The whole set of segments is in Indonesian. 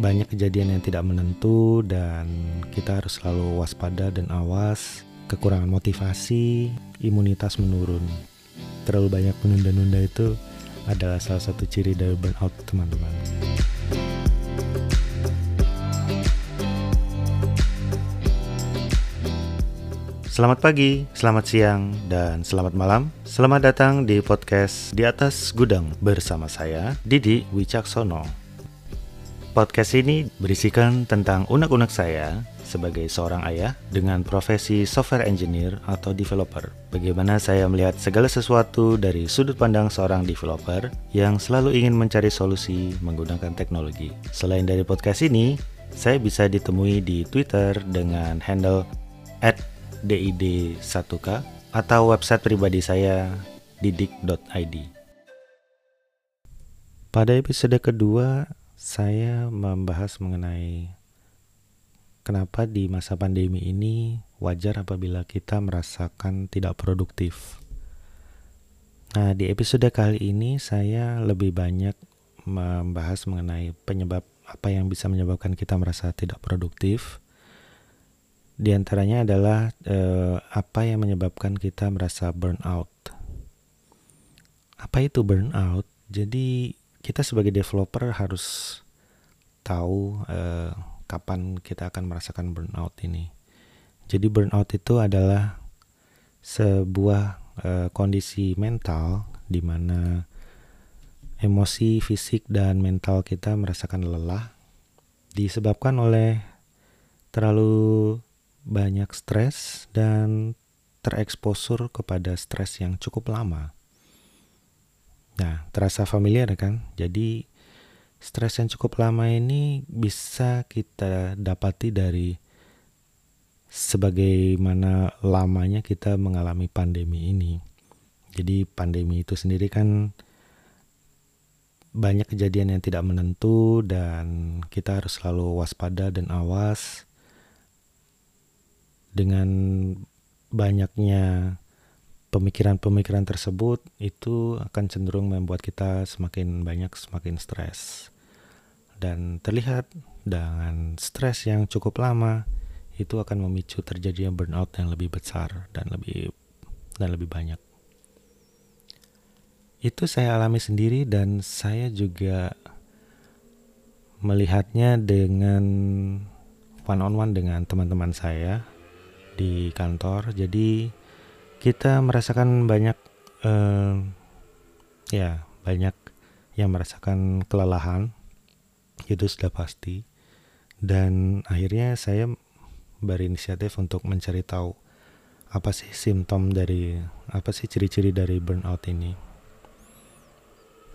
banyak kejadian yang tidak menentu dan kita harus selalu waspada dan awas, kekurangan motivasi, imunitas menurun. Terlalu banyak menunda-nunda itu adalah salah satu ciri dari burnout, teman-teman. Selamat pagi, selamat siang, dan selamat malam. Selamat datang di podcast Di Atas Gudang bersama saya, Didi Wicaksono. Podcast ini berisikan tentang unek-unek saya sebagai seorang ayah dengan profesi software engineer atau developer. Bagaimana saya melihat segala sesuatu dari sudut pandang seorang developer yang selalu ingin mencari solusi menggunakan teknologi. Selain dari podcast ini, saya bisa ditemui di Twitter dengan handle DID1K atau website pribadi saya didik.id. Pada episode kedua, saya membahas mengenai kenapa di masa pandemi ini wajar apabila kita merasakan tidak produktif. Nah, di episode kali ini saya lebih banyak membahas mengenai penyebab apa yang bisa menyebabkan kita merasa tidak produktif di antaranya adalah eh, apa yang menyebabkan kita merasa burnout. Apa itu burnout? Jadi kita sebagai developer harus tahu eh, kapan kita akan merasakan burnout ini. Jadi burnout itu adalah sebuah eh, kondisi mental di mana emosi, fisik dan mental kita merasakan lelah disebabkan oleh terlalu banyak stres dan tereksposur kepada stres yang cukup lama. Nah, terasa familiar kan? Jadi stres yang cukup lama ini bisa kita dapati dari sebagaimana lamanya kita mengalami pandemi ini. Jadi pandemi itu sendiri kan banyak kejadian yang tidak menentu dan kita harus selalu waspada dan awas dengan banyaknya pemikiran-pemikiran tersebut itu akan cenderung membuat kita semakin banyak semakin stres. Dan terlihat dengan stres yang cukup lama itu akan memicu terjadinya burnout yang lebih besar dan lebih dan lebih banyak. Itu saya alami sendiri dan saya juga melihatnya dengan one on one dengan teman-teman saya di kantor. Jadi kita merasakan banyak uh, ya banyak yang merasakan kelelahan itu sudah pasti. Dan akhirnya saya berinisiatif untuk mencari tahu apa sih simptom dari apa sih ciri-ciri dari burnout ini.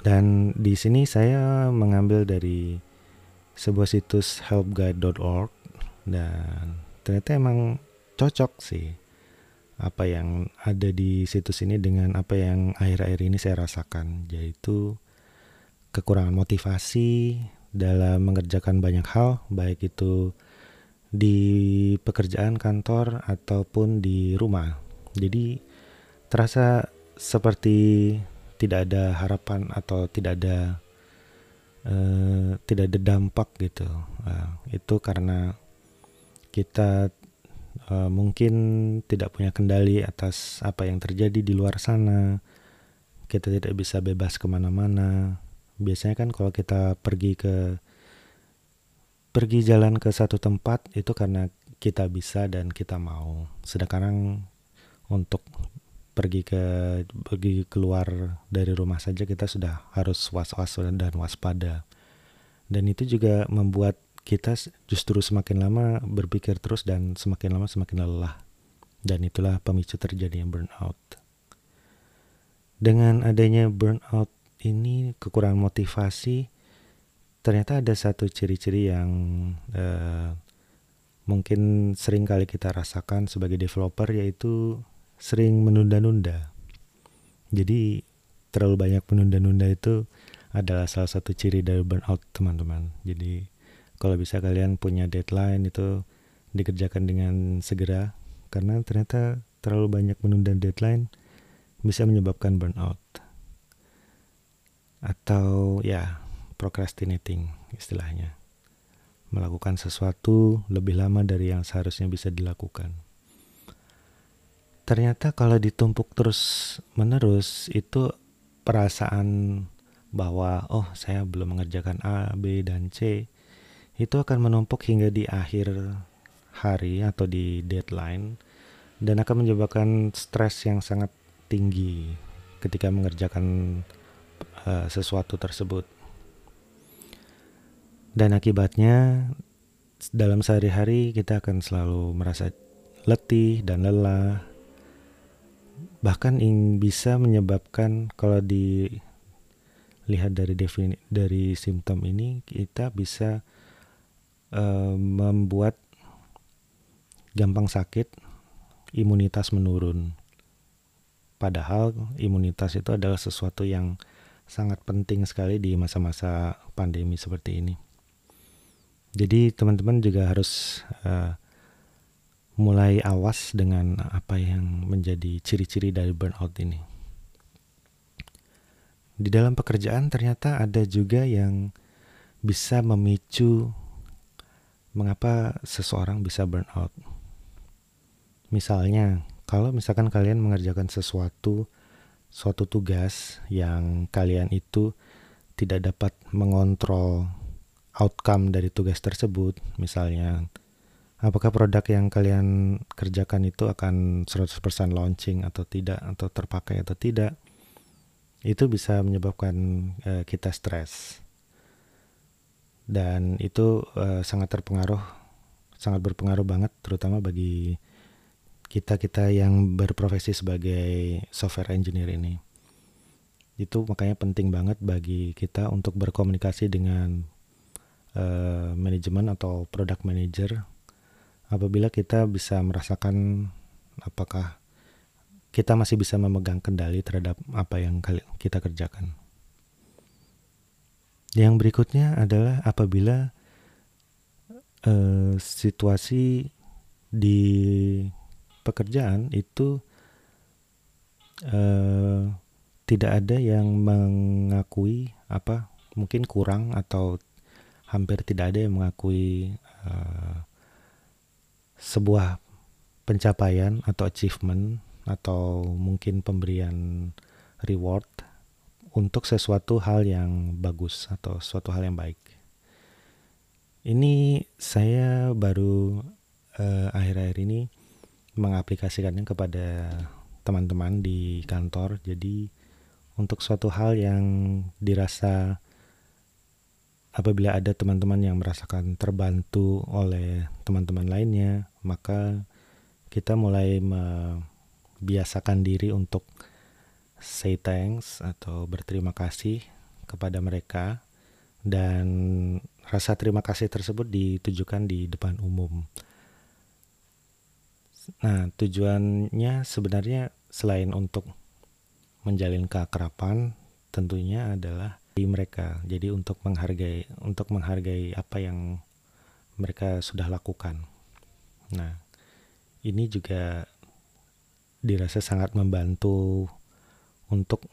Dan di sini saya mengambil dari sebuah situs helpguide.org dan ternyata emang cocok sih apa yang ada di situs ini dengan apa yang akhir-akhir ini saya rasakan yaitu kekurangan motivasi dalam mengerjakan banyak hal baik itu di pekerjaan kantor ataupun di rumah. Jadi terasa seperti tidak ada harapan atau tidak ada uh, tidak ada dampak gitu. Uh, itu karena kita uh, mungkin tidak punya kendali atas apa yang terjadi di luar sana. Kita tidak bisa bebas ke mana-mana. Biasanya kan kalau kita pergi ke pergi jalan ke satu tempat itu karena kita bisa dan kita mau. Sedangkan untuk pergi ke pergi keluar dari rumah saja kita sudah harus was-was dan waspada. Dan itu juga membuat kita justru semakin lama berpikir terus dan semakin lama semakin lelah. Dan itulah pemicu terjadinya burnout. Dengan adanya burnout ini kekurangan motivasi, ternyata ada satu ciri-ciri yang uh, mungkin sering kali kita rasakan sebagai developer yaitu sering menunda-nunda. Jadi terlalu banyak menunda-nunda itu adalah salah satu ciri dari burnout teman-teman. Jadi kalau bisa kalian punya deadline itu dikerjakan dengan segera. Karena ternyata terlalu banyak menunda deadline bisa menyebabkan burnout. Atau ya procrastinating istilahnya. Melakukan sesuatu lebih lama dari yang seharusnya bisa dilakukan. Ternyata kalau ditumpuk terus menerus itu perasaan bahwa oh saya belum mengerjakan A, B, dan C itu akan menumpuk hingga di akhir hari atau di deadline dan akan menyebabkan stres yang sangat tinggi ketika mengerjakan uh, sesuatu tersebut. Dan akibatnya dalam sehari-hari kita akan selalu merasa letih dan lelah. Bahkan yang bisa menyebabkan kalau dilihat dari defini, dari simptom ini kita bisa uh, membuat gampang sakit, imunitas menurun. Padahal imunitas itu adalah sesuatu yang sangat penting sekali di masa-masa pandemi seperti ini. Jadi teman-teman juga harus uh, mulai awas dengan apa yang menjadi ciri-ciri dari burnout ini. Di dalam pekerjaan ternyata ada juga yang bisa memicu mengapa seseorang bisa burnout. Misalnya, kalau misalkan kalian mengerjakan sesuatu suatu tugas yang kalian itu tidak dapat mengontrol outcome dari tugas tersebut misalnya apakah produk yang kalian kerjakan itu akan 100% launching atau tidak atau terpakai atau tidak itu bisa menyebabkan uh, kita stres dan itu uh, sangat terpengaruh sangat berpengaruh banget terutama bagi kita kita yang berprofesi sebagai software engineer ini itu makanya penting banget bagi kita untuk berkomunikasi dengan uh, manajemen atau product manager apabila kita bisa merasakan apakah kita masih bisa memegang kendali terhadap apa yang kita kerjakan. Yang berikutnya adalah apabila uh, situasi di pekerjaan itu uh, tidak ada yang mengakui apa mungkin kurang atau hampir tidak ada yang mengakui uh, sebuah pencapaian atau achievement atau mungkin pemberian reward untuk sesuatu hal yang bagus atau suatu hal yang baik. Ini saya baru uh, akhir-akhir ini mengaplikasikannya kepada teman-teman di kantor. Jadi untuk suatu hal yang dirasa apabila ada teman-teman yang merasakan terbantu oleh teman-teman lainnya, maka kita mulai membiasakan diri untuk say thanks atau berterima kasih kepada mereka dan rasa terima kasih tersebut ditujukan di depan umum. Nah, tujuannya sebenarnya selain untuk menjalin keakraban, tentunya adalah di mereka. Jadi untuk menghargai untuk menghargai apa yang mereka sudah lakukan. Nah, ini juga dirasa sangat membantu untuk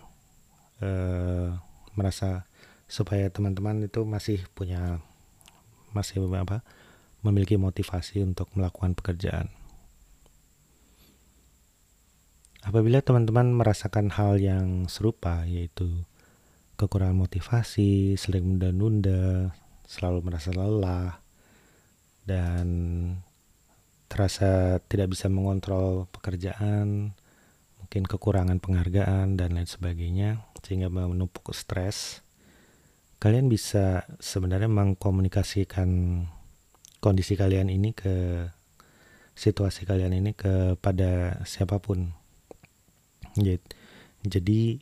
uh, merasa supaya teman-teman itu masih punya masih apa memiliki motivasi untuk melakukan pekerjaan. Apabila teman-teman merasakan hal yang serupa yaitu kekurangan motivasi, sering menunda-nunda, selalu merasa lelah, dan terasa tidak bisa mengontrol pekerjaan, mungkin kekurangan penghargaan, dan lain sebagainya, sehingga menumpuk stres. Kalian bisa sebenarnya mengkomunikasikan kondisi kalian ini ke situasi kalian ini kepada siapa pun. Jadi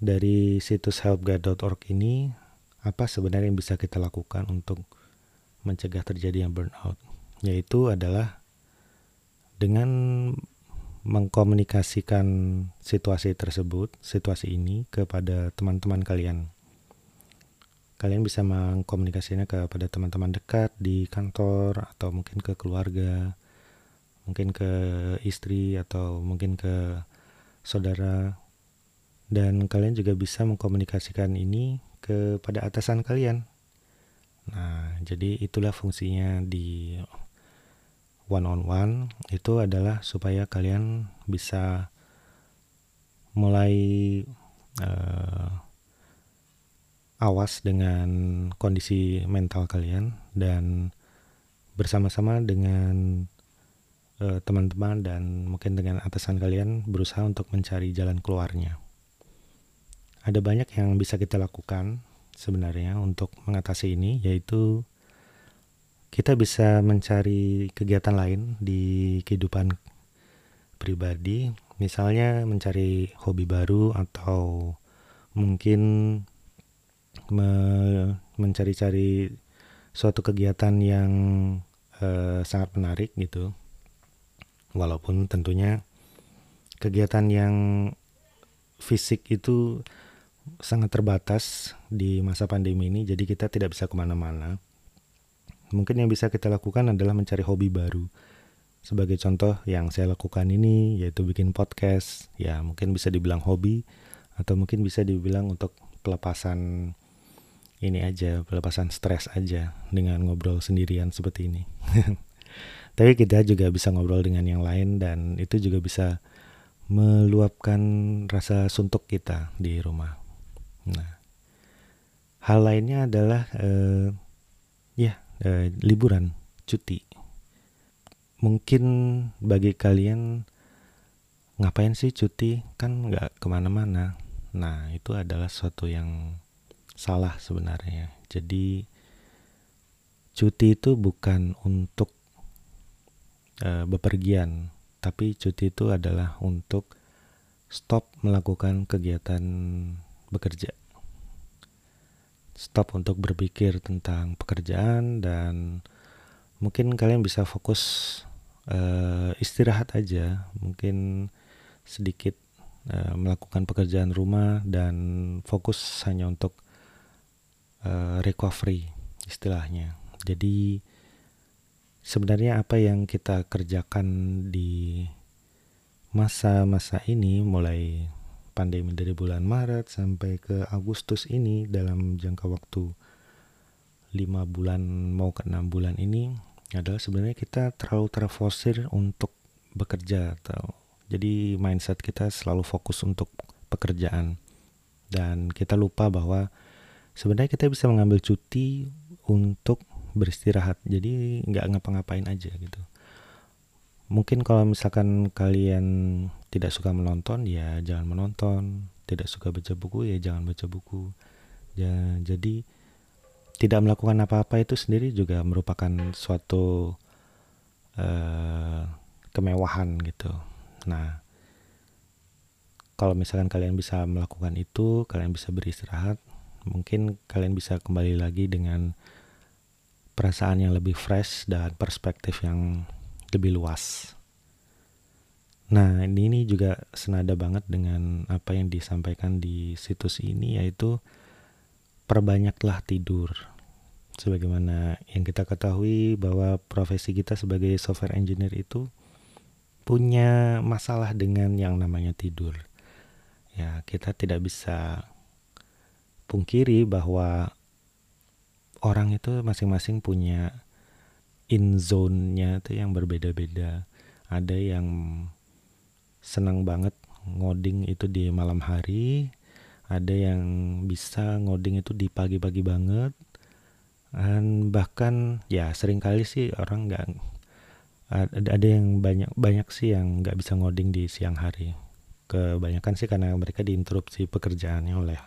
dari situs helpguide.org ini apa sebenarnya yang bisa kita lakukan untuk mencegah terjadinya burnout yaitu adalah dengan mengkomunikasikan situasi tersebut, situasi ini kepada teman-teman kalian. Kalian bisa mengkomunikasinya kepada teman-teman dekat di kantor atau mungkin ke keluarga, mungkin ke istri atau mungkin ke saudara dan kalian juga bisa mengkomunikasikan ini kepada atasan kalian Nah, jadi itulah fungsinya di one on one itu adalah supaya kalian bisa mulai uh, awas dengan kondisi mental kalian dan bersama-sama dengan teman eh, teman-teman dan mungkin dengan atasan kalian berusaha untuk mencari jalan keluarnya. Ada banyak yang bisa kita lakukan sebenarnya untuk mengatasi ini yaitu kita bisa mencari kegiatan lain di kehidupan pribadi, misalnya mencari hobi baru atau mungkin me mencari-cari suatu kegiatan yang uh, sangat menarik gitu. Walaupun tentunya kegiatan yang fisik itu sangat terbatas di masa pandemi ini, jadi kita tidak bisa ke mana-mana. Mungkin yang bisa kita lakukan adalah mencari hobi baru. Sebagai contoh yang saya lakukan ini yaitu bikin podcast, ya mungkin bisa dibilang hobi atau mungkin bisa dibilang untuk pelepasan ini aja, pelepasan stres aja dengan ngobrol sendirian seperti ini. Tapi kita juga bisa ngobrol dengan yang lain dan itu juga bisa meluapkan rasa suntuk kita di rumah. Nah, hal lainnya adalah uh, ya uh, liburan, cuti. Mungkin bagi kalian ngapain sih cuti kan nggak ke mana-mana. Nah itu adalah suatu yang salah sebenarnya. Jadi cuti itu bukan untuk uh, bepergian, tapi cuti itu adalah untuk stop melakukan kegiatan bekerja. Stop untuk berpikir tentang pekerjaan dan mungkin kalian bisa fokus uh, istirahat aja, mungkin sedikit uh, melakukan pekerjaan rumah dan fokus hanya untuk uh, recovery istilahnya. Jadi sebenarnya apa yang kita kerjakan di masa-masa ini mulai pandemi dari bulan Maret sampai ke Agustus ini dalam jangka waktu lima bulan mau ke enam bulan ini adalah sebenarnya kita terlalu terforsir untuk bekerja atau jadi mindset kita selalu fokus untuk pekerjaan. Dan kita lupa bahwa sebenarnya kita bisa mengambil cuti untuk beristirahat. Jadi nggak ngapa-ngapain aja gitu. Mungkin kalau misalkan kalian tidak suka menonton ya jangan menonton. Tidak suka baca buku ya jangan baca buku. Ya jadi tidak melakukan apa-apa itu sendiri juga merupakan suatu uh, kemewahan gitu. Nah kalau misalkan kalian bisa melakukan itu kalian bisa beristirahat mungkin kalian bisa kembali lagi dengan perasaan yang lebih fresh dan perspektif yang lebih luas. Nah, ini, ini juga senada banget dengan apa yang disampaikan di situs ini yaitu perbanyaklah tidur. Sebagaimana yang kita ketahui bahwa profesi kita sebagai software engineer itu punya masalah dengan yang namanya tidur. Ya, kita tidak bisa pungkiri bahwa orang itu masing-masing punya in zone-nya itu yang berbeda-beda. Ada yang senang banget ngoding itu di malam hari, ada yang bisa ngoding itu di pagi-pagi banget, dan bahkan ya sering kali sih orang nggak ada yang banyak banyak sih yang nggak bisa ngoding di siang hari. Kebanyakan sih karena mereka diinterupsi pekerjaannya oleh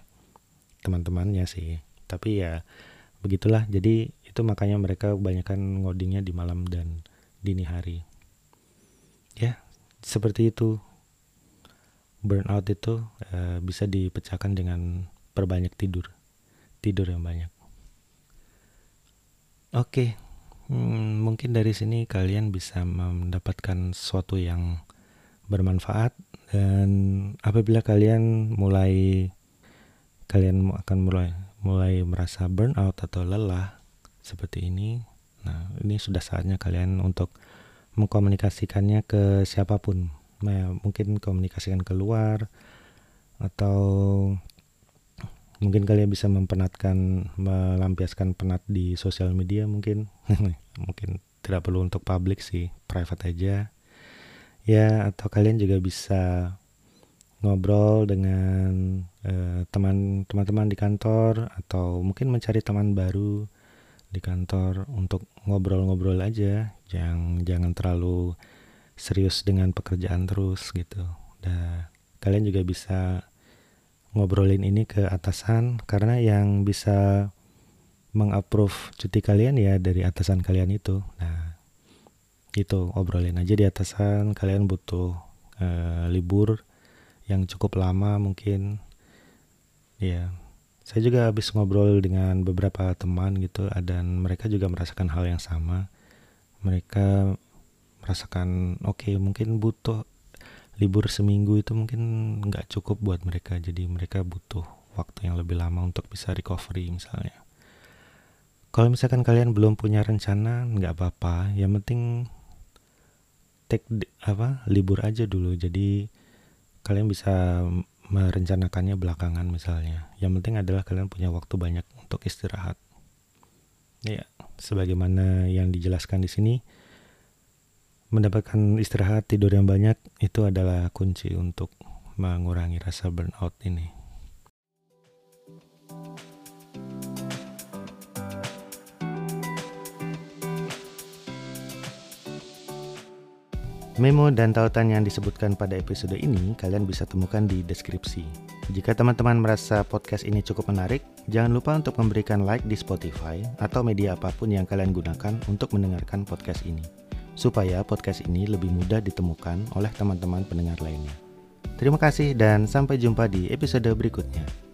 teman-temannya sih. Tapi ya begitulah. Jadi itu makanya mereka kebanyakan ngodingnya di malam dan dini hari seperti itu burnout itu uh, bisa dipecahkan dengan perbanyak tidur tidur yang banyak oke okay. hmm, mungkin dari sini kalian bisa mendapatkan sesuatu yang bermanfaat dan apabila kalian mulai kalian akan mulai mulai merasa burnout atau lelah seperti ini. Nah, ini sudah saatnya kalian untuk mengkomunikasikannya ke siapa pun. Nah, mungkin komunikasikan keluar atau mungkin kalian bisa mempenatkan melampiaskan penat di sosial media mungkin. Mungkin tidak perlu untuk publik sih private aja. Ya atau kalian juga bisa ngobrol dengan uh, teman teman-teman di kantor atau mungkin mencari teman baru di kantor untuk ngobrol-ngobrol aja jangan jangan terlalu serius dengan pekerjaan terus gitu dan kalian juga bisa ngobrolin ini ke atasan karena yang bisa mengapprove cuti kalian ya dari atasan kalian itu. Nah, itu obrolin aja di atasan kalian butuh uh, libur yang cukup lama mungkin. Ya, saya juga habis ngobrol dengan beberapa teman gitu dan mereka juga merasakan hal yang sama. Mereka merasakan oke okay, mungkin butuh libur seminggu itu mungkin nggak cukup buat mereka. Jadi mereka butuh waktu yang lebih lama untuk bisa recovery misalnya. Kalau misalkan kalian belum punya rencana nggak apa-apa. Yang penting take apa libur aja dulu. Jadi kalian bisa merencanakannya belakangan misalnya yang penting adalah kalian punya waktu banyak untuk istirahat ya sebagaimana yang dijelaskan di sini mendapatkan istirahat tidur yang banyak itu adalah kunci untuk mengurangi rasa burnout ini. Memo dan tautan yang disebutkan pada episode ini kalian bisa temukan di deskripsi. Jika teman-teman merasa podcast ini cukup menarik, jangan lupa untuk memberikan like di Spotify atau media apa pun yang kalian gunakan untuk mendengarkan podcast ini supaya podcast ini lebih mudah ditemukan oleh teman-teman pendengar lainnya. Terima kasih dan sampai jumpa di episode berikutnya.